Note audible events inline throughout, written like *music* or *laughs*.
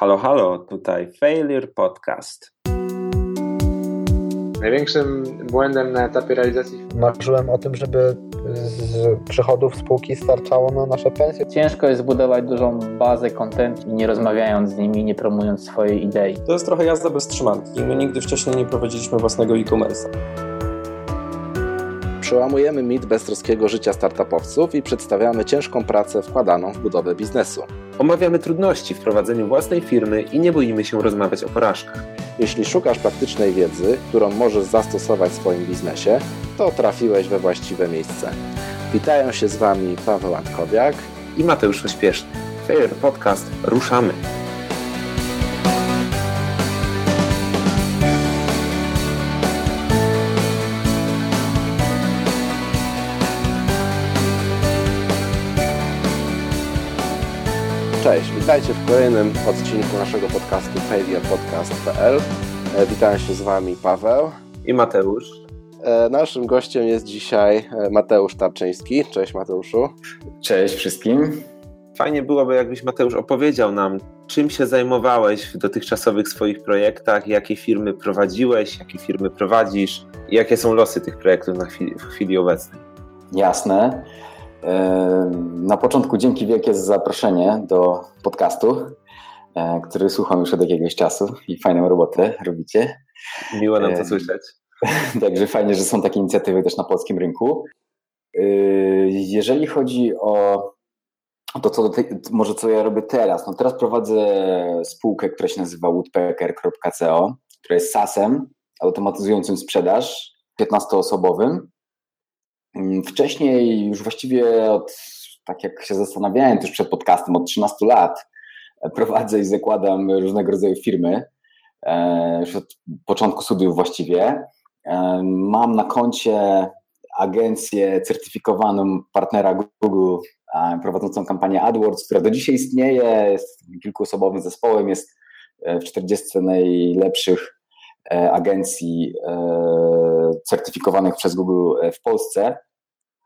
Halo, halo, tutaj Failure Podcast. Największym błędem na etapie realizacji. Marzyłem o tym, żeby z przychodów spółki starczało na nasze pensje. Ciężko jest zbudować dużą bazę content nie rozmawiając z nimi, nie promując swojej idei. To jest trochę jazda bez trzymanki. My nigdy wcześniej nie prowadziliśmy własnego e-commerce'a. Przełamujemy mit beztroskiego życia startupowców i przedstawiamy ciężką pracę wkładaną w budowę biznesu. Omawiamy trudności w prowadzeniu własnej firmy i nie boimy się rozmawiać o porażkach. Jeśli szukasz praktycznej wiedzy, którą możesz zastosować w swoim biznesie, to trafiłeś we właściwe miejsce. Witają się z Wami Paweł Antkowiak i Mateusz Ośpieszny. Fair Podcast. Ruszamy! Cześć, witajcie w kolejnym odcinku naszego podcastu failurepodcast.pl. E, witam się z Wami Paweł i Mateusz. E, naszym gościem jest dzisiaj e, Mateusz Tarczyński. Cześć Mateuszu. Cześć wszystkim. Fajnie byłoby, jakbyś Mateusz opowiedział nam, czym się zajmowałeś w dotychczasowych swoich projektach, jakie firmy prowadziłeś, jakie firmy prowadzisz i jakie są losy tych projektów na chwili, w chwili obecnej. Jasne. Na początku dzięki wielkie za zaproszenie do podcastu, e, który słucham już od jakiegoś czasu i fajną robotę robicie. Miło nam to słyszeć. *laughs* Także fajnie, że są takie inicjatywy też na polskim rynku. E, jeżeli chodzi o to, co może co ja robię teraz, no teraz prowadzę spółkę, która się nazywa woodpecker.co, która jest SaaS-em automatyzującym sprzedaż 15-osobowym Mm, wcześniej już właściwie od, tak jak się zastanawiałem też przed podcastem, od 13 lat e, prowadzę i zakładam różnego rodzaju firmy, e, już od początku studiów właściwie. E, mam na koncie agencję certyfikowaną partnera Google prowadzącą kampanię AdWords, która do dzisiaj istnieje, jest kilkuosobowym zespołem, jest w 40 najlepszych agencji e, certyfikowanych przez Google e, w Polsce.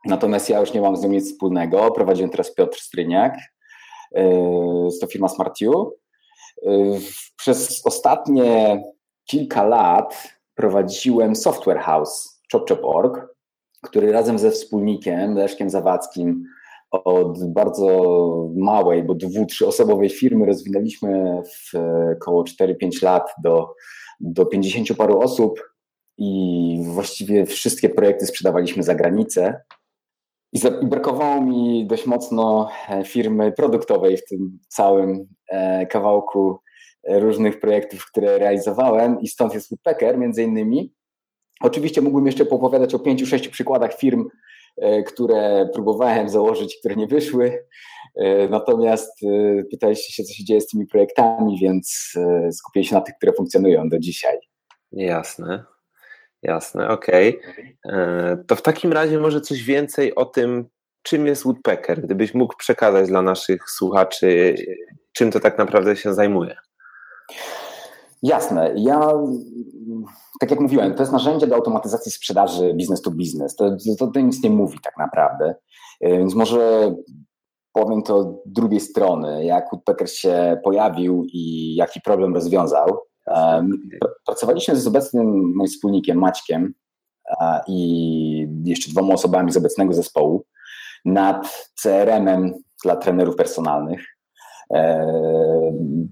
Natomiast ja już nie mam z nią nic wspólnego. Prowadziłem teraz Piotr Stryniak. To firma SmartU. Przez ostatnie kilka lat prowadziłem Software House ChopChop.org, który razem ze wspólnikiem Leszkiem Zawadzkim od bardzo małej, bo dwu, trzyosobowej firmy rozwinęliśmy w około 4-5 lat do do 50 paru osób i właściwie wszystkie projekty sprzedawaliśmy za granicę. I, brakowało mi dość mocno e, firmy produktowej w tym całym e, kawałku e, różnych projektów, które realizowałem i stąd jest Woodpecker między innymi. Oczywiście mógłbym jeszcze popowiadać o pięciu, sześciu przykładach firm, które próbowałem założyć, które nie wyszły. Natomiast pytaliście się, co się dzieje z tymi projektami, więc skupię się na tych, które funkcjonują do dzisiaj. Jasne. Jasne, okej. Okay. E, to w takim razie może coś więcej o tym, czym jest Woodpecker, gdybyś mógł przekazać dla naszych słuchaczy, czym to tak naprawdę się zajmuje. Jasne. Ja, tak jak mówiłem, to jest narzędzie do automatyzacji sprzedaży business to business. To, to, to nic nie mówi tak naprawdę. E, więc może powiem to drugiej strony, jak Woodpecker się pojawił i jaki problem rozwiązał. Pracowaliśmy z obecnym moim wspólnikiem Maćkiem i jeszcze dwoma osobami z obecnego zespołu nad CRM-em dla trenerów personalnych.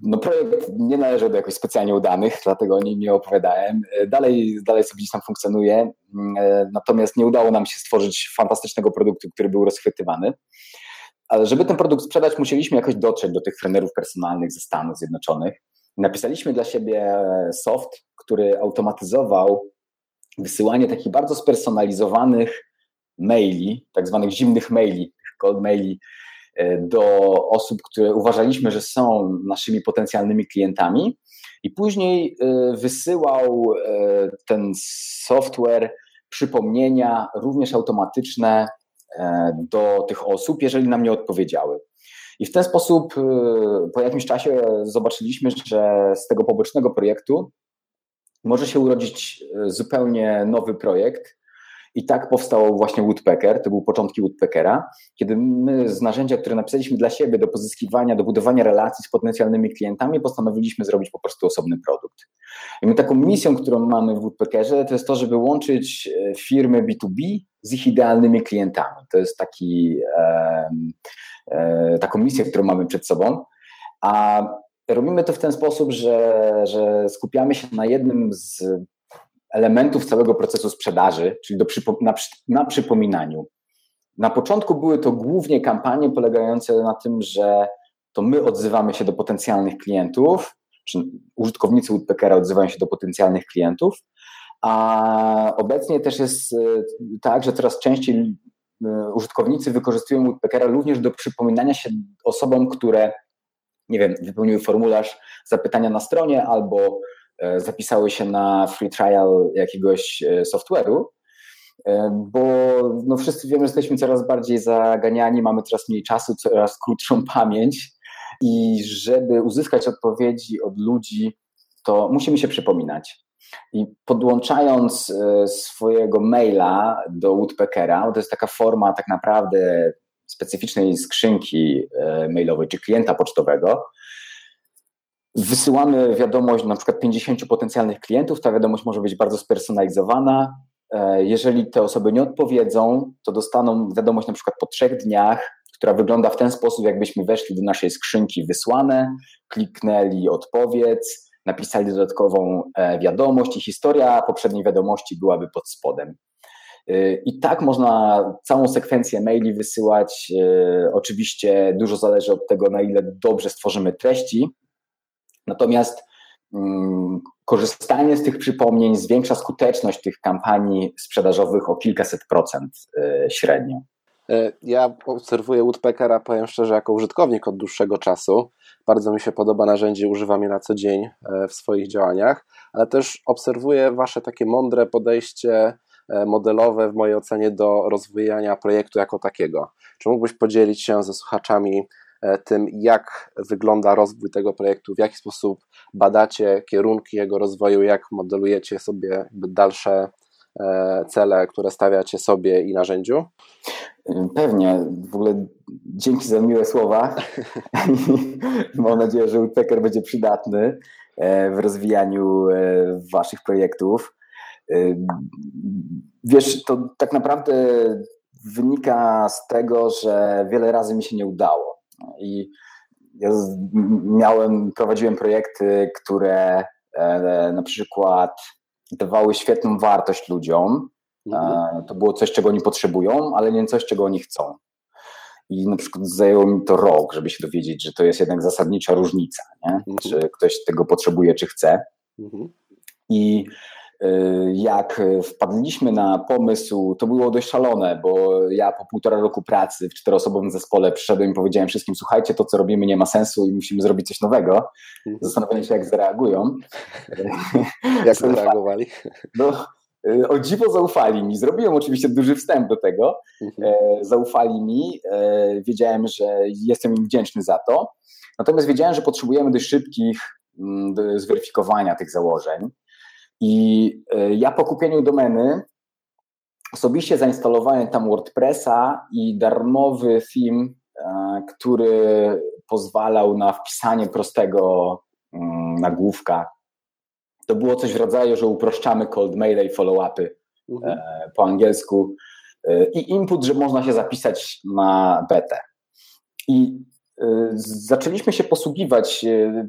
No projekt nie należy do jakoś specjalnie udanych, dlatego o nim nie opowiadałem. Dalej, dalej sobie gdzieś tam funkcjonuje, natomiast nie udało nam się stworzyć fantastycznego produktu, który był rozchwytywany. Ale żeby ten produkt sprzedać, musieliśmy jakoś dotrzeć do tych trenerów personalnych ze Stanów Zjednoczonych. Napisaliśmy dla siebie soft, który automatyzował wysyłanie takich bardzo spersonalizowanych maili, tak zwanych zimnych maili, cold maili e, do osób, które uważaliśmy, że są naszymi potencjalnymi klientami. I później e, wysyłał e, ten software przypomnienia, również automatyczne do tych osób, jeżeli nam nie odpowiedziały. I w ten sposób y, po jakimś czasie zobaczyliśmy, że z tego pobocznego projektu może się urodzić y, zupełnie nowy projekt. I tak powstał właśnie Woodpecker, to były początki Woodpeckera, kiedy my z narzędzia, które napisaliśmy dla siebie do pozyskiwania, do budowania relacji z potencjalnymi klientami, postanowiliśmy zrobić po prostu osobny produkt. I my taką misją, którą mamy w Woodpeckerze, to jest to, żeby łączyć e, firmy B2B z ich idealnymi klientami. To jest taki, e, e, taką misję, którą mamy przed sobą. A robimy to w ten sposób, że, że skupiamy się na jednym z elementów całego procesu sprzedaży, czyli do przypo, na, na przypominaniu. Na początku były to głównie kampanie polegające na tym, że to my odzywamy się do potencjalnych klientów, czy użytkownicy Woodpeckera odzywają się do potencjalnych klientów, a obecnie też jest e, tak, że coraz częściej e, użytkownicy wykorzystują Woodpeckera również do przypominania się osobom, które nie wiem, wypełniły formularz zapytania na stronie albo zapisały się na free trial jakiegoś software'u, bo no wszyscy wiemy, że jesteśmy coraz bardziej zaganiani, mamy coraz mniej czasu, coraz krótszą *laughs* pamięć i żeby uzyskać odpowiedzi od ludzi, to musimy się przypominać. I podłączając e, swojego maila do Woodpeckera, to jest taka forma tak naprawdę specyficznej skrzynki e, mailowej czy klienta pocztowego, wysyłamy wiadomość na przykład 50 potencjalnych klientów. Ta wiadomość może być bardzo spersonalizowana. E, jeżeli te osoby nie odpowiedzą, to dostaną wiadomość na przykład po trzech dniach, która wygląda w ten sposób, jakbyśmy weszli do naszej skrzynki wysłane, kliknęli odpowiedz, napisali dodatkową e, wiadomość i historia poprzedniej wiadomości byłaby pod spodem. E, I tak można całą sekwencję maili wysyłać. Oczywiście dużo zależy od tego, na ile dobrze stworzymy treści. Natomiast mm, korzystanie z tych przypomnień zwiększa skuteczność tych kampanii sprzedażowych o kilkaset procent średnio. Ja obserwuję Woodpeckera, powiem szczerze, jako użytkownik od dłuższego czasu. Bardzo mi się podoba narzędzie, używam je na co dzień e, w swoich działaniach, ale też obserwuję Wasze takie mądre podejście e, modelowe w mojej ocenie do rozwijania projektu jako takiego. Czy mógłbyś podzielić się ze słuchaczami e, tym, jak wygląda rozwój tego projektu, w jaki sposób badacie kierunki jego rozwoju, jak modelujecie sobie dalsze cele, które stawiacie sobie i narzędziu? Pewnie. W ogóle dzięki za miłe słowa. *laughs* Mam nadzieję, że Woodpecker będzie przydatny e, w rozwijaniu e, waszych projektów. E, wiesz, to tak naprawdę wynika z tego, że wiele razy mi się nie udało. I ja miałem, prowadziłem projekty, które na przykład dawały świetną wartość ludziom, Mhm. To było coś, czego oni potrzebują, ale nie coś, czego oni chcą. I na przykład zajęło mi to rok, żeby się dowiedzieć, że to jest jednak zasadnicza różnica, nie? Mhm. czy ktoś tego potrzebuje, czy chce. Mhm. I jak wpadliśmy na pomysł, to było dość szalone, bo ja po półtora roku pracy w czteroosobowym zespole przyszedłem i powiedziałem wszystkim, słuchajcie, to co robimy nie ma sensu i musimy zrobić coś nowego. Zastanawiałem się, jak zareagują. *laughs* Jak zareagowali? *laughs* No, Y, o dziwo zaufali mi. Zrobiłem oczywiście duży wstęp do tego. Mhm. E, zaufali mi. E, wiedziałem, że jestem im wdzięczny za to. Natomiast wiedziałem, że potrzebujemy dość szybkich mm, zweryfikowania tych założeń. I e, ja po kupieniu domeny osobiście zainstalowałem tam WordPressa i darmowy theme, który pozwalał na wpisanie prostego mm, nagłówka to było coś w rodzaju, że uproszczamy cold maile i follow-upy mhm. E, po angielsku e, i input, że można się zapisać na betę. I e, zaczęliśmy się posługiwać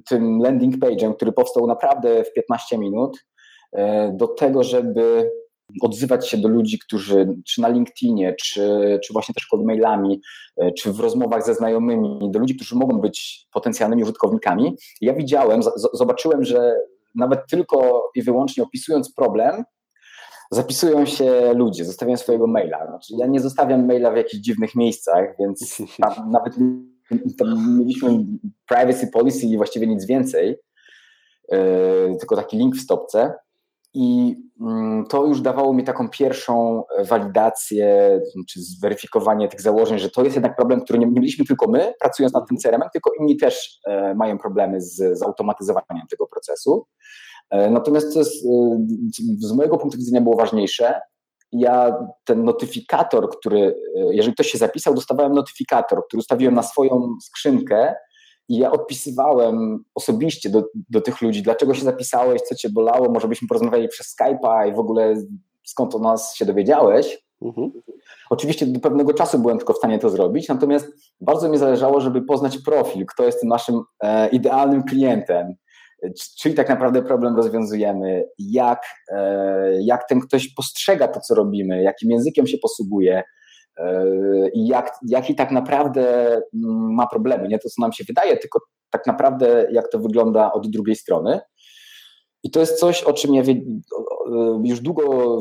tym landing page'em, który powstał naprawdę w 15 minut, do tego, żeby odzywać się do ludzi, którzy czy na LinkedInie, czy, czy właśnie też cold mailami, czy w rozmowach ze znajomymi, do ludzi, którzy mogą być potencjalnymi użytkownikami. Ja widziałem, zobaczyłem, że nawet tylko i wyłącznie opisując problem, zapisują się ludzie, zostawiają swojego maila. Znaczy, ja nie zostawiam maila w jakichś dziwnych miejscach, więc *laughs* tam nawet tam mieliśmy privacy policy i właściwie nic więcej, yy, tylko taki link w stopce. I mm, to już dawało mi taką pierwszą walidację, czy zweryfikowanie tych założeń, że to jest jednak problem, który nie mieliśmy tylko my, pracując nad tym CRM-em, tylko inni też e, mają problemy z zautomatyzowaniem tego procesu. E, natomiast to jest, e, z mojego punktu widzenia było ważniejsze, ja ten notyfikator, który, jeżeli ktoś się zapisał, dostawałem notyfikator, który ustawiłem na swoją skrzynkę i ja odpisywałem osobiście do, do tych ludzi, dlaczego się zapisałeś, co cię bolało, może byśmy porozmawiali przez Skype'a i w ogóle skąd o nas się dowiedziałeś. Mhm. Oczywiście do pewnego czasu byłem tylko w stanie to zrobić, natomiast bardzo mi zależało, żeby poznać profil, kto jest tym naszym e, idealnym klientem, czyli tak naprawdę problem rozwiązujemy, jak, e, jak ten ktoś postrzega to, co robimy, jakim językiem się posługuje jak, jaki tak naprawdę mm, ma problemy. Nie to, co nam się wydaje, tylko tak naprawdę jak to wygląda od drugiej strony. I to jest coś, o czym ja już długo,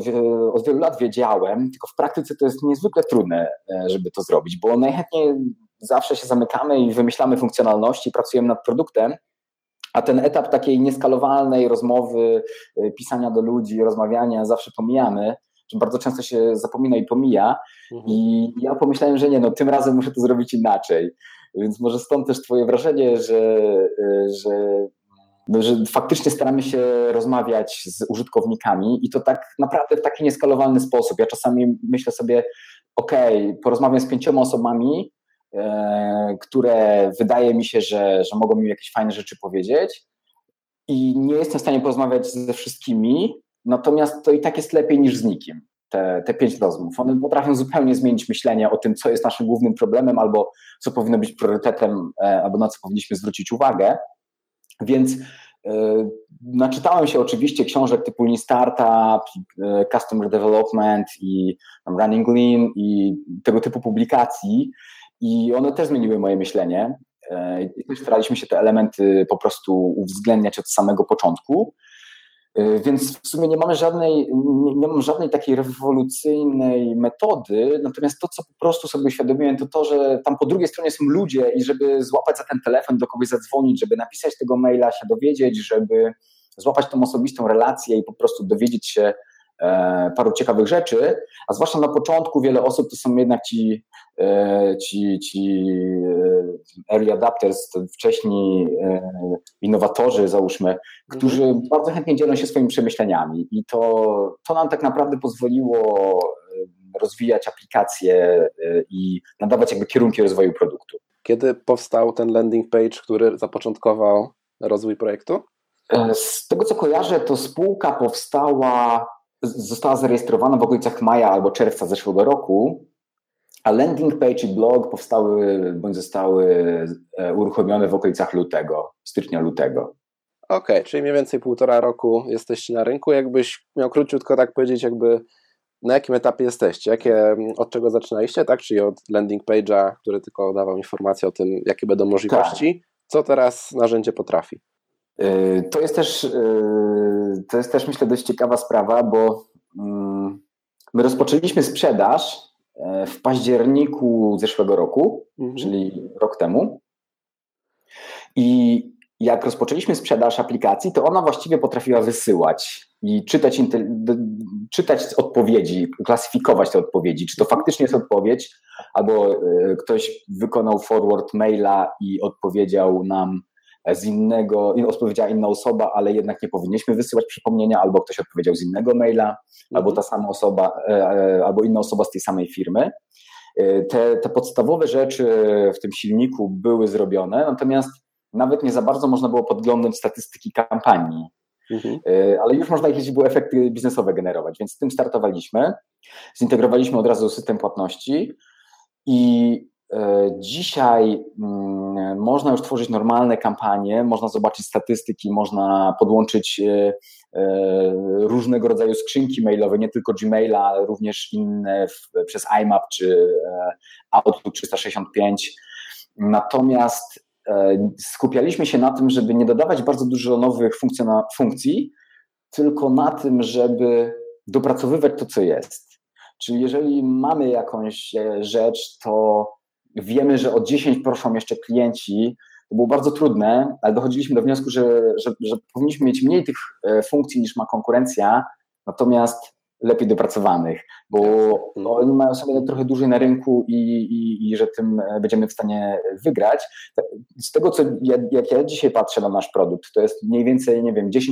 od wielu lat wiedziałem, tylko w praktyce to jest niezwykle trudne, e, żeby to zrobić, bo najchętniej zawsze się zamykamy i wymyślamy funkcjonalności, pracujemy nad produktem, a ten etap takiej nieskalowalnej rozmowy, e, pisania do ludzi, rozmawiania zawsze pomijamy, bardzo często się zapomina i pomija. Mhm. I ja pomyślałem, że nie, no tym razem muszę to zrobić inaczej. Więc może stąd też Twoje wrażenie, że, e, że no, że faktycznie staramy się rozmawiać z użytkownikami i to tak naprawdę w taki nieskalowalny sposób. Ja czasami myślę sobie, ok, porozmawiam z pięcioma osobami, e, które wydaje mi się, że, że mogą mi jakieś fajne rzeczy powiedzieć i nie jestem w stanie porozmawiać ze wszystkimi, natomiast to i tak jest lepiej niż z nikim. Te, te pięć rozmów. One potrafią zupełnie zmienić myślenie o tym, co jest naszym głównym problemem, albo co powinno być priorytetem, e, albo na co powinniśmy zwrócić uwagę. Więc e, Naczytałem się oczywiście książek typu Lean Startup, e, Customer Development i Running Lean i tego typu publikacji i one też zmieniły moje myślenie. I staraliśmy się te elementy po prostu uwzględniać od samego początku. Y, więc w sumie nie mamy żadnej, nie, nie mam żadnej takiej rewolucyjnej metody, natomiast to, co po prostu sobie uświadomiłem, to to, że tam po drugiej stronie są ludzie i żeby złapać za ten telefon, do kogoś zadzwonić, żeby napisać tego maila, się dowiedzieć, żeby złapać tą osobistą relację i po prostu dowiedzieć się, E, paru ciekawych rzeczy, a zwłaszcza na początku wiele osób to są jednak ci, e, ci, ci e, early adapters, wcześni innowatorzy, załóżmy, którzy mhm. bardzo chętnie dzielą się swoimi przemyśleniami i to, to nam tak naprawdę pozwoliło rozwijać aplikacje i nadawać jakby kierunki rozwoju produktu. Kiedy powstał ten landing page, który zapoczątkował rozwój projektu? Z tego co kojarzę, to spółka powstała została zarejestrowana w okolicach maja albo czerwca zeszłego roku, a landing page i blog powstały bądź zostały e, uruchomione w okolicach lutego, stycznia lutego. Okej, okay, czyli mniej więcej półtora roku jesteście na rynku. Jakbyś miał króciutko tak powiedzieć, jakby na jakim etapie jesteście? Jakie, od czego zaczynaliście, tak? Czyli od landing page'a, który tylko dawał informacje o tym, jakie będą możliwości. Tak. Co teraz narzędzie potrafi? E, to jest też, e, to jest też myślę dość ciekawa sprawa, bo mm, my rozpoczęliśmy sprzedaż e, w październiku zeszłego roku, mhm. czyli rok temu. I jak rozpoczęliśmy sprzedaż aplikacji, to ona właściwie potrafiła wysyłać i czytać, czytać odpowiedzi, klasyfikować te odpowiedzi, czy to faktycznie jest odpowiedź, albo ktoś wykonał forward maila i odpowiedział nam z innego, odpowiedziała inna osoba, ale jednak nie powinniśmy wysyłać przypomnienia, albo ktoś odpowiedział z innego maila, albo ta sama osoba, e, e, albo inna osoba z tej samej firmy. E, te, te podstawowe rzeczy w tym silniku były zrobione, natomiast nawet nie za bardzo można było podglądać statystyki kampanii. Mhm. Ale już można jakieś były efekty biznesowe generować, więc z tym startowaliśmy. Zintegrowaliśmy od razu system płatności i dzisiaj mm, można już tworzyć normalne kampanie, można zobaczyć statystyki, można podłączyć e, e, różnego rodzaju skrzynki mailowe, nie tylko Gmaila, ale również inne przez IMAP czy Outlook 365. Natomiast skupialiśmy się na tym, żeby nie dodawać bardzo dużo nowych funkcji, tylko na tym, żeby dopracowywać to, co jest. Czyli jeżeli mamy jakąś rzecz, to Wiemy, że o 10 proszą jeszcze klienci. To było bardzo trudne, ale dochodziliśmy do wniosku, że, że, że powinniśmy mieć mniej tych e, funkcji niż ma konkurencja, natomiast lepiej dopracowanych, bo oni mają sobie trochę dłużej na rynku i, i, i że tym będziemy w stanie wygrać. Z tego, co ja, jak ja dzisiaj patrzę na nasz produkt, to jest mniej więcej, nie wiem, 10%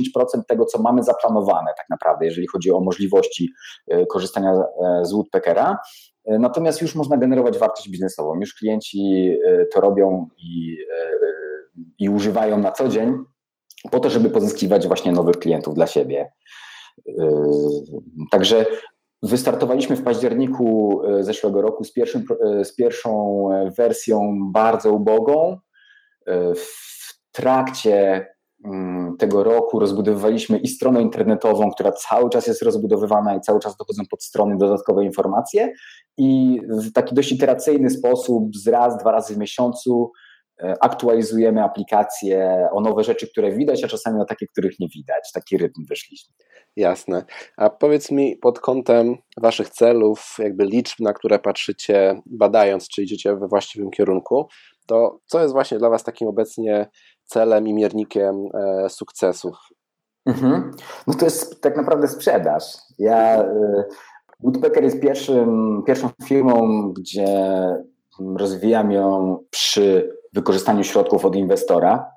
tego, co mamy zaplanowane tak naprawdę, jeżeli chodzi o możliwości e, korzystania e, z Woodpeckera. E, natomiast już można generować wartość biznesową. Już klienci to robią i, i używają na co dzień po to, żeby pozyskiwać właśnie nowych klientów dla siebie. Także wystartowaliśmy w październiku zeszłego roku z, pierwszym, z pierwszą wersją bardzo ubogą. W trakcie tego roku rozbudowywaliśmy i stronę internetową, która cały czas jest rozbudowywana i cały czas dochodzą pod strony dodatkowe informacje i w taki dość iteracyjny sposób z raz, dwa razy w miesiącu e, aktualizujemy aplikacje o nowe rzeczy, które widać, a czasami o takie, których nie widać. Taki rytm wyszliśmy. Jasne. A powiedz mi pod kątem Waszych celów, jakby liczb, na które patrzycie, badając, czy idziecie we właściwym kierunku, to co jest właśnie dla Was takim obecnie celem i miernikiem e, sukcesów? Mhm. No to jest tak naprawdę sprzedaż. Ja, e, Woodpecker jest pierwszym, pierwszą firmą, gdzie rozwijam ją przy wykorzystaniu środków od inwestora.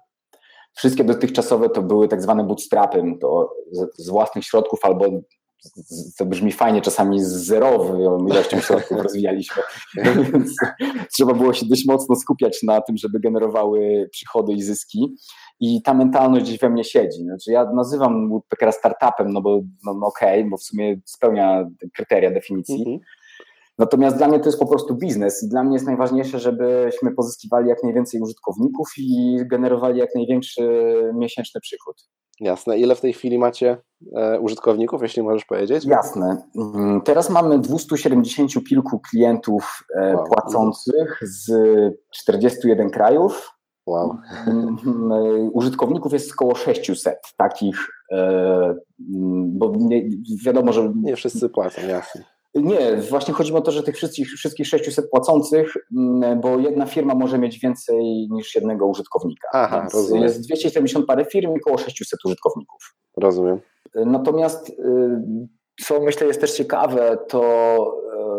Wszystkie dotychczasowe to były tak zwane bootstrapy, to z własnych środków albo to brzmi fajnie, czasami z zerową ilością środków rozwijaliśmy, *laughs* więc trzeba było się dość mocno skupiać na tym, żeby generowały przychody i zyski. I ta mentalność gdzieś we mnie siedzi. Znaczy ja nazywam Woodpeckera startupem, no bo no, no okej, okay, bo w sumie spełnia kryteria definicji. Mhm. Natomiast dla mnie to jest po prostu biznes i dla mnie jest najważniejsze, żebyśmy pozyskiwali jak najwięcej użytkowników i generowali jak największy miesięczny przychód. Jasne. Ile w tej chwili macie e, użytkowników, jeśli możesz powiedzieć? Jasne. Mm, teraz mamy 270 kilku klientów e, wow. płacących z 41 krajów. Wow. Mm, mm, użytkowników jest około 600 takich, e, bo nie, wiadomo, że. Nie wszyscy płacą, jasne. Nie, właśnie chodzi o to, że tych wszystkich, wszystkich 600 płacących, mm, bo jedna firma może mieć więcej niż jednego użytkownika. Aha, rozumiem. Jest 270 parę firm i około 600 użytkowników. Rozumiem. Natomiast y, co myślę jest też ciekawe, to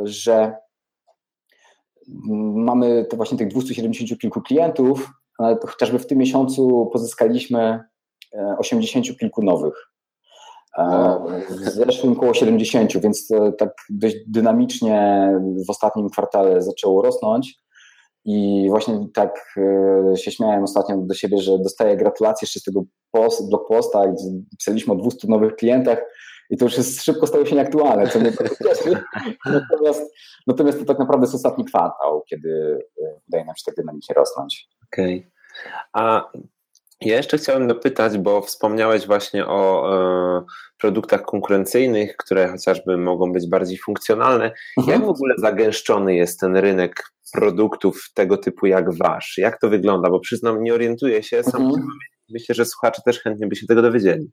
y, że mamy to właśnie tych 270 kilku klientów, ale chociażby w tym miesiącu pozyskaliśmy 80 e, kilku nowych. W zeszłym około 70, więc tak dość dynamicznie w ostatnim kwartale zaczęło rosnąć. I właśnie tak e, się śmiałem ostatnio do siebie, że dostaję gratulacje jeszcze z tego post, blog posta, gdzie pisaliśmy o 200 nowych klientach i to już jest szybko stało się nieaktualne, co mnie cieszy. *laughs* Natomiast, natomiast to tak naprawdę jest ostatni kwartał, kiedy udaje nam się tak dynamicznie rosnąć. Okej. Okay. A ja jeszcze chciałem dopytać, bo wspomniałeś właśnie o e, produktach konkurencyjnych, które chociażby mogą być bardziej funkcjonalne. Mhm. Jak w ogóle zagęszczony jest ten rynek produktów tego typu jak wasz? Jak to wygląda? Bo przyznam, nie orientuję się, sam mhm. myślę, że słuchacze też chętnie by się tego dowiedzieli.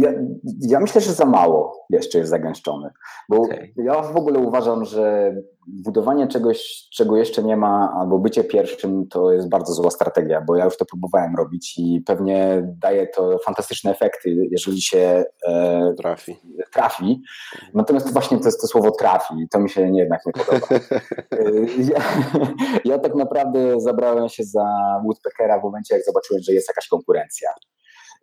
Ja, ja myślę, że za mało jeszcze jest zagęszczony, bo okay. ja w ogóle uważam, że budowanie czegoś, czego jeszcze nie ma, albo bycie pierwszym, to jest bardzo zła strategia, bo ja już to próbowałem robić i pewnie daje to fantastyczne efekty, jeżeli się e, trafi. trafi. Natomiast właśnie to to słowo trafi to mi się nie, jednak nie podoba. *laughs* *laughs* Ja, ja tak naprawdę zabrałem się za Woodpeckera w momencie, jak zobaczyłem, że jest jakaś konkurencja.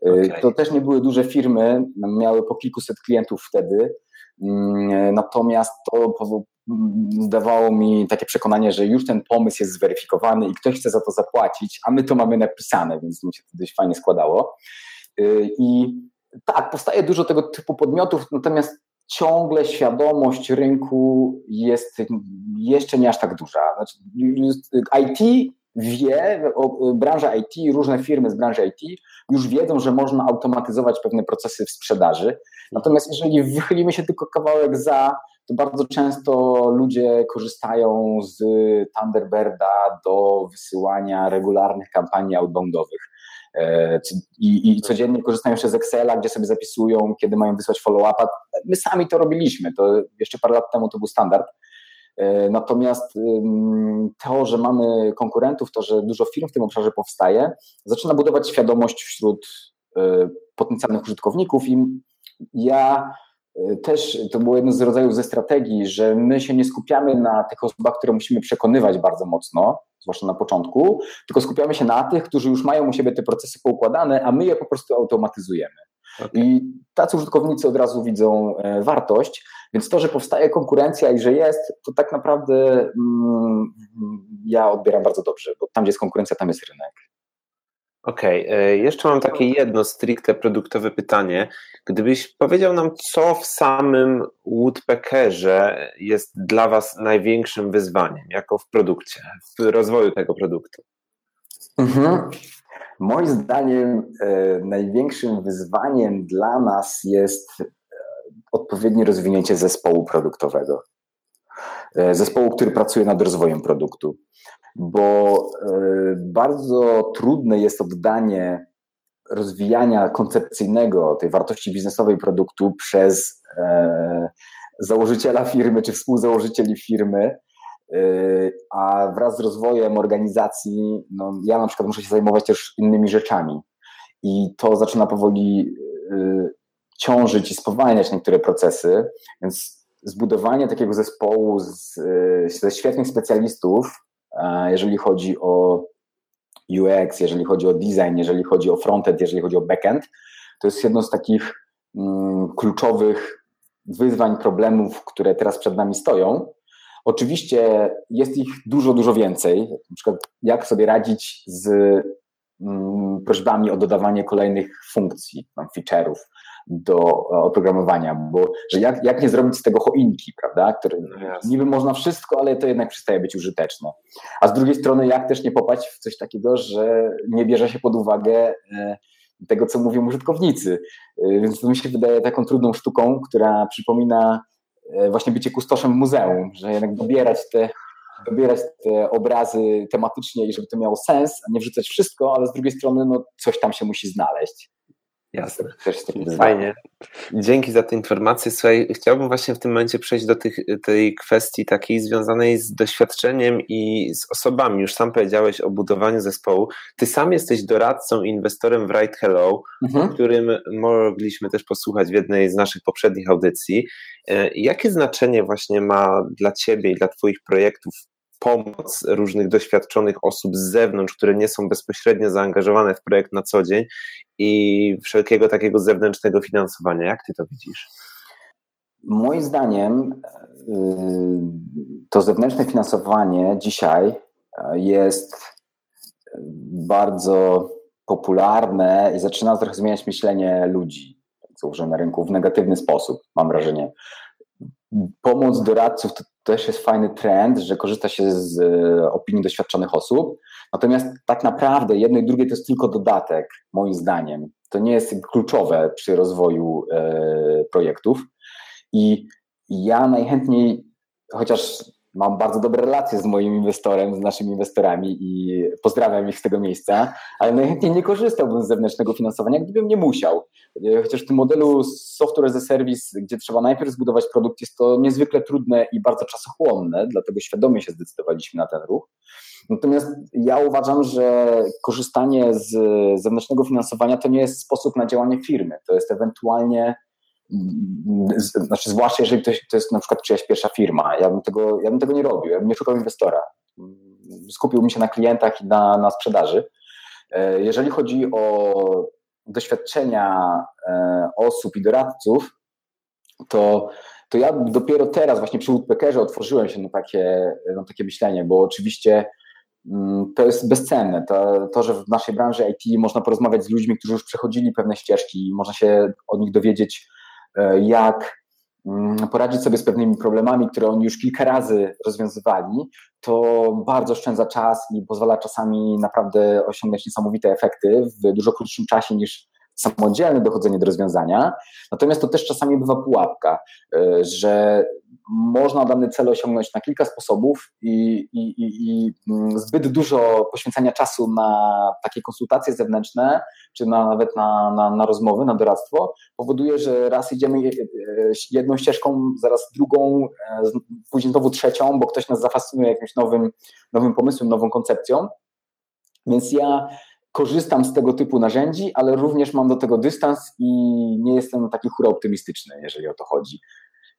E, okay. To też nie były duże firmy, miały po kilkuset klientów wtedy, mm, natomiast to dawało mi takie przekonanie, że już ten pomysł jest zweryfikowany i ktoś chce za to zapłacić, a my to mamy napisane, więc mi się to dość fajnie składało. Y, I tak, powstaje dużo tego typu podmiotów, natomiast ciągle świadomość rynku jest jeszcze nie aż tak duża. Znaczy, IT wie, branża IT, różne firmy z branży IT już wiedzą, że można automatyzować pewne procesy w sprzedaży. Natomiast jeżeli wychylimy się tylko kawałek za, to bardzo często ludzie korzystają z Thunderbirda do wysyłania regularnych kampanii outboundowych. E, I, I, codziennie korzystają jeszcze z Excela, gdzie sobie zapisują, kiedy mają wysłać follow-upa. My sami to robiliśmy, to jeszcze parę lat temu to był standard. E, natomiast to, że mamy konkurentów, to, że dużo firm w tym obszarze powstaje, zaczyna budować świadomość wśród e, potencjalnych użytkowników i ja też to było jedno z rodzajów ze strategii, że my się nie skupiamy na tych osobach, które musimy przekonywać bardzo mocno, zwłaszcza na początku, tylko skupiamy się na tych, którzy już mają u siebie te procesy poukładane, a my je po prostu automatyzujemy. Okay. I tacy użytkownicy od razu widzą e, wartość, więc to, że powstaje konkurencja i że jest, to tak naprawdę mm, ja odbieram bardzo dobrze, bo tam, gdzie jest konkurencja, tam jest rynek. Okej, okay. E, jeszcze mam takie jedno stricte produktowe pytanie. Gdybyś powiedział nam, co w samym Woodpeckerze jest dla Was największym wyzwaniem, jako w produkcie, w rozwoju tego produktu? Mhm. Moim zdaniem e, największym wyzwaniem dla nas jest e, odpowiednie rozwinięcie zespołu produktowego. E, zespołu, który pracuje nad rozwojem produktu, bo e, bardzo trudne jest oddanie rozwijania koncepcyjnego tej wartości biznesowej produktu przez e, założyciela firmy czy współzałożycieli firmy, a wraz z rozwojem organizacji, no ja na przykład muszę się zajmować też innymi rzeczami. I to zaczyna powoli ciążyć i spowalniać niektóre procesy, więc zbudowanie takiego zespołu z, ze świetnych specjalistów, jeżeli chodzi o UX, jeżeli chodzi o design, jeżeli chodzi o frontend, jeżeli chodzi o backend, to jest jedno z takich mm, kluczowych wyzwań, problemów, które teraz przed nami stoją. Oczywiście jest ich dużo, dużo więcej. Na przykład, jak sobie radzić z mm, prośbami o dodawanie kolejnych funkcji, feature'ów, do oprogramowania, bo że jak, jak nie zrobić z tego choinki, prawda, które no niby można wszystko, ale to jednak przestaje być użyteczne. A z drugiej strony jak też nie popaść w coś takiego, że nie bierze się pod uwagę e, tego, co mówią użytkownicy. E, więc to mi się wydaje taką trudną sztuką, która przypomina e, właśnie bycie kustoszem w muzeum, że jednak dobierać te dobierać te obrazy tematycznie i żeby to miało sens, a nie wrzucać wszystko, ale z drugiej strony no, coś tam się musi znaleźć. Jasne. Fajnie. Dzięki za te informacje. Słuchaj, chciałbym właśnie w tym momencie przejść do tych, tej kwestii takiej związanej z doświadczeniem i z osobami. Już sam powiedziałeś o budowaniu zespołu. Ty sam jesteś doradcą i inwestorem w Right Hello, mhm. o którym mogliśmy też posłuchać w jednej z naszych poprzednich audycji. E, jakie znaczenie właśnie ma dla Ciebie i dla Twoich projektów pomoc różnych doświadczonych osób z zewnątrz, które nie są bezpośrednio zaangażowane w projekt na co dzień i wszelkiego takiego zewnętrznego finansowania. Jak ty to widzisz? Moim zdaniem y, to zewnętrzne finansowanie dzisiaj y, jest bardzo popularne i zaczyna trochę zmieniać myślenie ludzi, co na rynku w negatywny sposób, mam wrażenie. Pomoc doradców to też jest fajny trend, że korzysta się z e, opinii doświadczonych osób. Natomiast tak naprawdę jedno i drugie to jest tylko dodatek, moim zdaniem. To nie jest kluczowe przy rozwoju e, projektów. I ja najchętniej, chociaż mam bardzo dobre relacje z moim inwestorem, z naszymi inwestorami i pozdrawiam ich z tego miejsca, ale najchętniej nie korzystałbym z zewnętrznego finansowania, gdybym nie musiał. Chociaż w tym modelu software as a service, gdzie trzeba najpierw zbudować produkt, jest to niezwykle trudne i bardzo czasochłonne, dlatego świadomie się zdecydowaliśmy na ten ruch. Natomiast ja uważam, że korzystanie z zewnętrznego finansowania to nie jest sposób na działanie firmy. To jest ewentualnie znaczy zwłaszcza jeżeli to, jest na przykład czyjaś pierwsza firma, ja bym tego, ja bym tego nie robił, ja bym nie szukał inwestora. Skupiłbym się na klientach i na, na sprzedaży. E, jeżeli chodzi o doświadczenia e, osób i doradców, to, to ja dopiero teraz właśnie przy Woodpeckerze otworzyłem się na takie, na takie myślenie, bo oczywiście mm, to jest bezcenne. To, to, że w naszej branży IT można porozmawiać z ludźmi, którzy już przechodzili pewne ścieżki, można się od nich dowiedzieć jak mm, poradzić sobie z pewnymi problemami, które oni już kilka razy rozwiązywali, to bardzo oszczędza czas i pozwala czasami naprawdę osiągnąć niesamowite efekty w dużo krótszym czasie niż samodzielne dochodzenie do rozwiązania. Natomiast to też czasami bywa pułapka, e, że można dany cel osiągnąć na kilka sposobów i, i, i, mm, zbyt dużo poświęcania czasu na takie konsultacje zewnętrzne, czy na, nawet na, na, na rozmowy, na doradztwo, powoduje, że raz idziemy e, jedną ścieżką, zaraz drugą, e, później znowu trzecią, bo ktoś nas zafascynuje jakimś nowym, nowym pomysłem, nową koncepcją. Więc ja korzystam z tego typu narzędzi, ale również mam do tego dystans i nie jestem taki hura optymistyczny, jeżeli o to chodzi.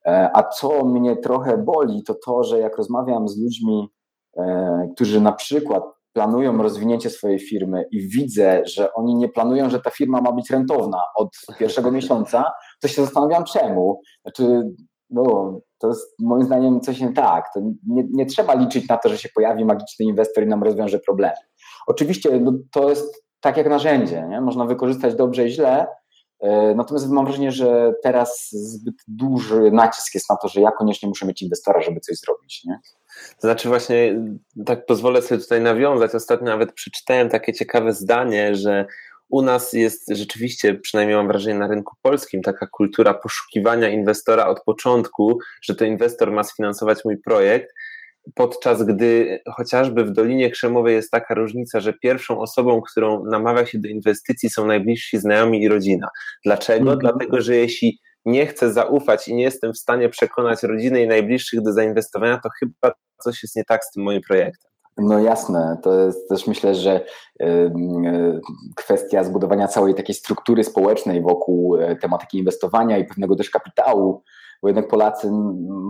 E, a co mnie trochę boli, to to, że jak rozmawiam z ludźmi, e, którzy na przykład planują rozwinięcie swojej firmy i widzę, że oni nie planują, że ta firma ma być rentowna od pierwszego *laughs* miesiąca, to się zastanawiam czemu. Znaczy, no, to jest moim zdaniem coś nie tak. Nie, nie trzeba liczyć na to, że się pojawi magiczny inwestor i nam rozwiąże problemy. Oczywiście no, to jest tak jak narzędzie, nie? można wykorzystać dobrze i źle, e, Natomiast mam wrażenie, że teraz zbyt duży nacisk jest na to, że ja koniecznie muszę mieć inwestora, żeby coś zrobić. Nie? To znaczy właśnie, tak pozwolę sobie tutaj nawiązać. Ostatnio nawet przeczytałem takie ciekawe zdanie, że u nas jest rzeczywiście, przynajmniej mam wrażenie na rynku polskim, taka kultura poszukiwania inwestora od początku, że to inwestor ma sfinansować mój projekt, podczas gdy chociażby w Dolinie Krzemowej jest taka różnica, że pierwszą osobą, którą namawia się do inwestycji są najbliżsi znajomi i rodzina. Dlaczego? Mhm. Dlatego, że jeśli nie chcę zaufać i nie jestem w stanie przekonać rodziny i najbliższych do zainwestowania, to chyba coś jest nie tak z tym moim projektem. No jasne, to jest też myślę, że kwestia zbudowania całej takiej struktury społecznej wokół e, tematyki inwestowania i pewnego też kapitału, bo jednak Polacy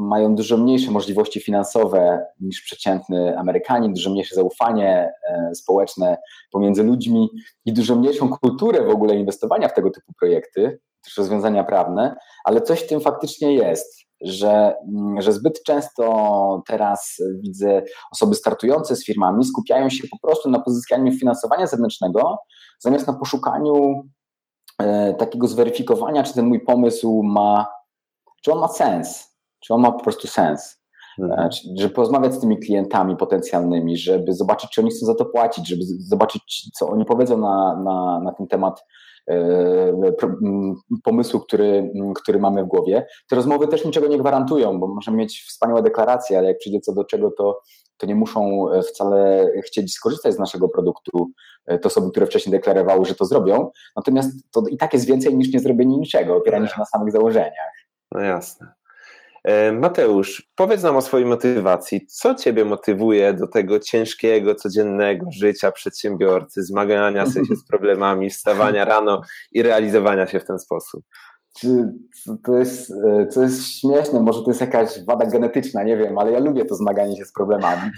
mają dużo mniejsze możliwości finansowe niż przeciętny Amerykanin, dużo mniejsze zaufanie e, społeczne pomiędzy ludźmi i dużo mniejszą kulturę w ogóle inwestowania w tego typu projekty, też rozwiązania prawne, ale coś w tym faktycznie jest że, mm, że zbyt często teraz widzę osoby startujące z firmami skupiają się po prostu na pozyskaniu finansowania zewnętrznego, zamiast na poszukaniu e, takiego zweryfikowania, czy ten mój pomysł ma, czy on ma sens, czy on ma po prostu sens. Mhm. E, żeby porozmawiać z tymi klientami potencjalnymi, żeby zobaczyć, czy oni chcą za to płacić, żeby zobaczyć, co oni powiedzą na, na, na ten temat pomysłu, który, który mamy w głowie. Te rozmowy też niczego nie gwarantują, bo możemy mieć wspaniałe deklaracje, ale jak przyjdzie co do czego, to, to nie muszą wcale chcieć skorzystać z naszego produktu e, te osoby, które wcześniej deklarowały, że to zrobią. Natomiast to i tak jest więcej niż nie zrobienie niczego, opieranie się na samych założeniach. No jasne. E, Mateusz, powiedz nam o swojej motywacji. Co Ciebie motywuje do tego ciężkiego, codziennego życia przedsiębiorcy, zmagania się *laughs* z problemami, wstawania rano i realizowania się w ten sposób? To jest, e, to jest śmieszne, może to jest jakaś wada genetyczna, nie wiem, ale ja lubię to zmaganie się z problemami.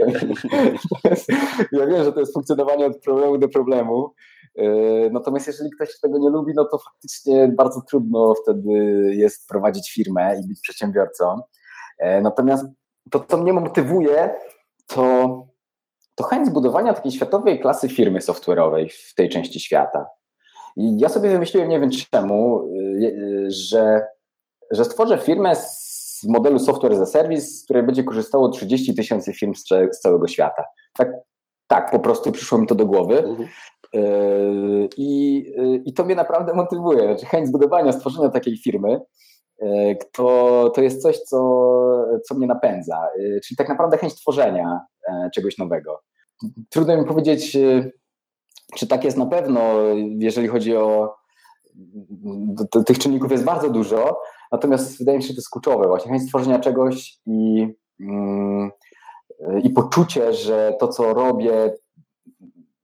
ja wiem, że to jest funkcjonowanie od problemu do problemu. E, natomiast jeżeli ktoś tego nie lubi, no to faktycznie bardzo trudno wtedy jest prowadzić firmę i być przedsiębiorcą. E, natomiast to, co mnie motywuje, to, to chęć zbudowania takiej światowej klasy firmy software'owej w tej części świata. I ja sobie wymyśliłem, nie wiem czemu, e, że, że stworzę firmę z modelu software as a service, z której będzie korzystało 30 tysięcy firm z, całego świata. Tak, tak, po prostu przyszło mi to do głowy. Mhm. Yy, I, I to mnie naprawdę motywuje. Znaczy chęć zbudowania, stworzenia takiej firmy, to, to jest coś, co, co mnie napędza. Czyli tak naprawdę chęć tworzenia czegoś nowego. Trudno mi powiedzieć, czy tak jest na pewno, jeżeli chodzi o. Tych czynników jest bardzo dużo, natomiast wydaje mi się, że to jest kluczowe, właśnie chęć stworzenia czegoś i, mm, i poczucie, że to, co robię,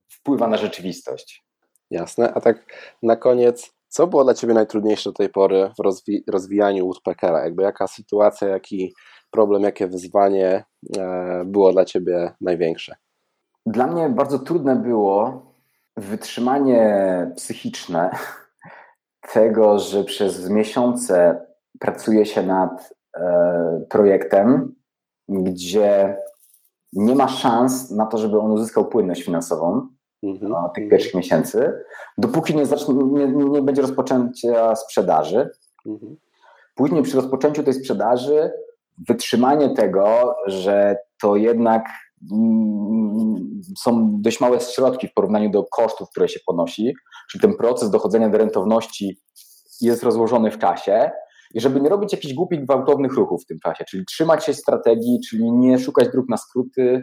wpływa na rzeczywistość. Jasne. A tak na koniec, co było dla Ciebie najtrudniejsze do tej pory w rozwi rozwijaniu Woodpeckera? Jakby jaka sytuacja, jaki problem, jakie wyzwanie e, było dla Ciebie największe? Dla mnie bardzo trudne było wytrzymanie psychiczne *laughs* tego, że przez miesiące pracuje się nad e, projektem, gdzie nie ma szans na to, żeby on uzyskał płynność finansową, mhm. no, tych pierwszych miesięcy, dopóki nie, zacznie, nie, nie będzie rozpoczęcia sprzedaży. Mhm. Później przy rozpoczęciu tej sprzedaży wytrzymanie tego, że to jednak są dość małe środki w porównaniu do kosztów, które się ponosi, czyli ten proces dochodzenia do rentowności jest rozłożony w czasie. I żeby nie robić jakichś głupich, gwałtownych ruchów w tym czasie, czyli trzymać się strategii, czyli nie szukać dróg na skróty,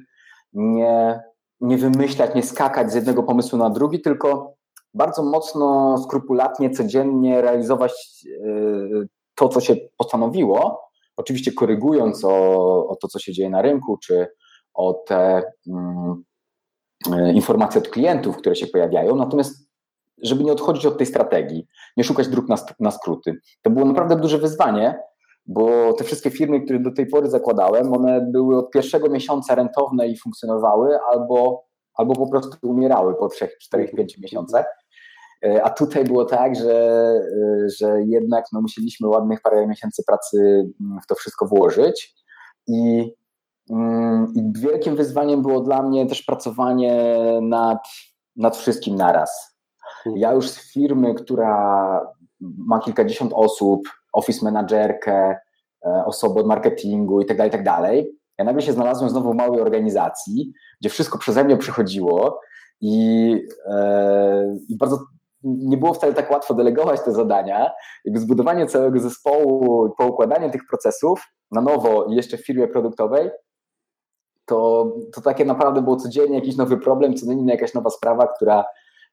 nie nie wymyślać, nie skakać z jednego pomysłu na drugi, tylko bardzo mocno, skrupulatnie, codziennie realizować y, to, co się postanowiło, oczywiście korygując o, o to, co się dzieje na rynku, czy o te, mm, e, informacje od klientów, które się pojawiają, natomiast żeby nie odchodzić od tej strategii, nie szukać dróg na, na skróty. To było naprawdę duże wyzwanie, bo te wszystkie firmy, które do tej pory zakładałem, one były od pierwszego miesiąca rentowne i funkcjonowały, albo, albo po prostu umierały po 3, 4, 5 miesiącach. E, a tutaj było tak, że, e, że jednak no, musieliśmy ładnych parę miesięcy pracy mm, w to wszystko włożyć. I, I wielkim wyzwaniem było dla mnie też pracowanie nad, nad wszystkim naraz. Ja już z firmy, która ma kilkadziesiąt osób, office managerkę, e, osoby od marketingu i tak dalej, i tak dalej. Ja nagle się znalazłem znowu w małej organizacji, gdzie wszystko przeze mnie przychodziło i, i bardzo nie było wcale tak łatwo delegować te zadania. Jakby zbudowanie całego zespołu i poukładanie tych procesów na nowo i jeszcze w firmie produktowej, to, to takie naprawdę było codziennie jakiś nowy problem, codziennie jakaś nowa sprawa, która,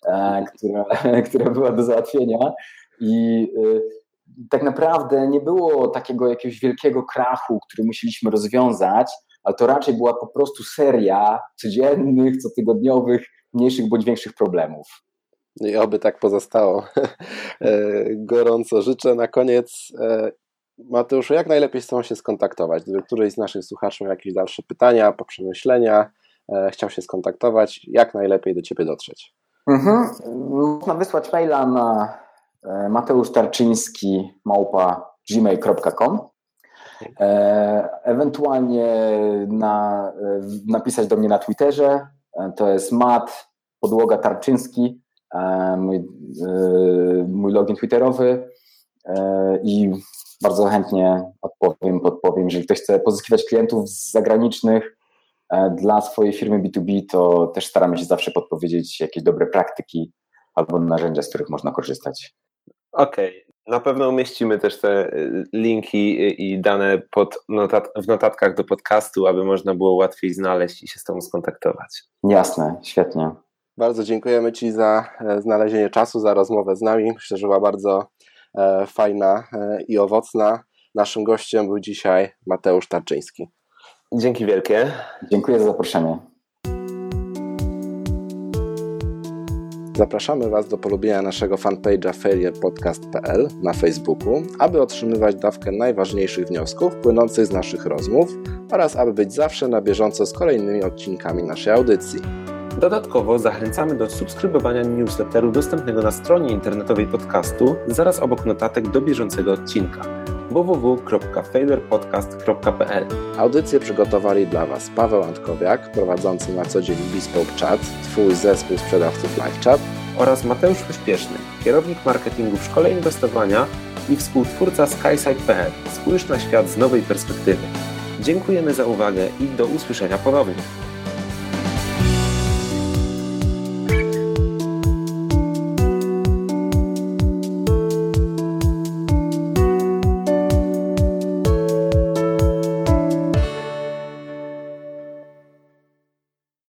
e, która, *laughs* która była do załatwienia. I e, tak naprawdę nie było takiego jakiegoś wielkiego krachu, który musieliśmy rozwiązać, ale to raczej była po prostu seria codziennych, cotygodniowych, mniejszych bądź większych problemów. I oby tak pozostało. *laughs* E, gorąco życzę. Na koniec, Mateuszu, jak najlepiej z Tobą się skontaktować? Gdyby któryś z naszych słuchaczy miał jakieś dalsze pytania, poprzemyślenia, e, chciał się skontaktować, jak najlepiej do Ciebie dotrzeć? Mhm. Można wysłać maila na mateusztarczyński małpa gmail.com Ewentualnie na, napisać do mnie na Twitterze. To jest mat podłoga tarczyński E, mój, e, mój login twitterowy e, i bardzo chętnie odpowiem, podpowiem. Jeżeli ktoś chce pozyskiwać klientów zagranicznych dla swojej firmy B2B, to też staramy się zawsze podpowiedzieć jakieś dobre praktyki albo narzędzia, z których można korzystać. Okej. Okay. Na pewno umieścimy też te linki i dane pod notat w notatkach do podcastu, aby można było łatwiej znaleźć i się z Tobą skontaktować. Jasne, świetnie. Bardzo dziękujemy Ci za e, znalezienie czasu, za rozmowę z nami. Myślę, że była bardzo e, fajna e, i owocna. Naszym gościem był dzisiaj Mateusz Tarczyński. Dzięki wielkie. Dziękuję za zaproszenie. Zapraszamy Was do polubienia naszego fanpage'a failurepodcast.pl na Facebooku, aby otrzymywać dawkę najważniejszych wniosków płynących z naszych rozmów oraz aby być zawsze na bieżąco z kolejnymi odcinkami naszej audycji. Dodatkowo zachęcamy do subskrybowania newsletteru dostępnego na stronie internetowej podcastu zaraz obok notatek do bieżącego odcinka www.failurepodcast.pl Audycję przygotowali dla Was Paweł Antkowiak, prowadzący na co dzień Bespoke Chat, Twój zespół sprzedawców LiveChat oraz Mateusz Pośpieszny, kierownik marketingu w szkole inwestowania i współtwórca SkySide.pl. Spójrz na świat z nowej perspektywy. Dziękujemy za uwagę i do usłyszenia ponownie.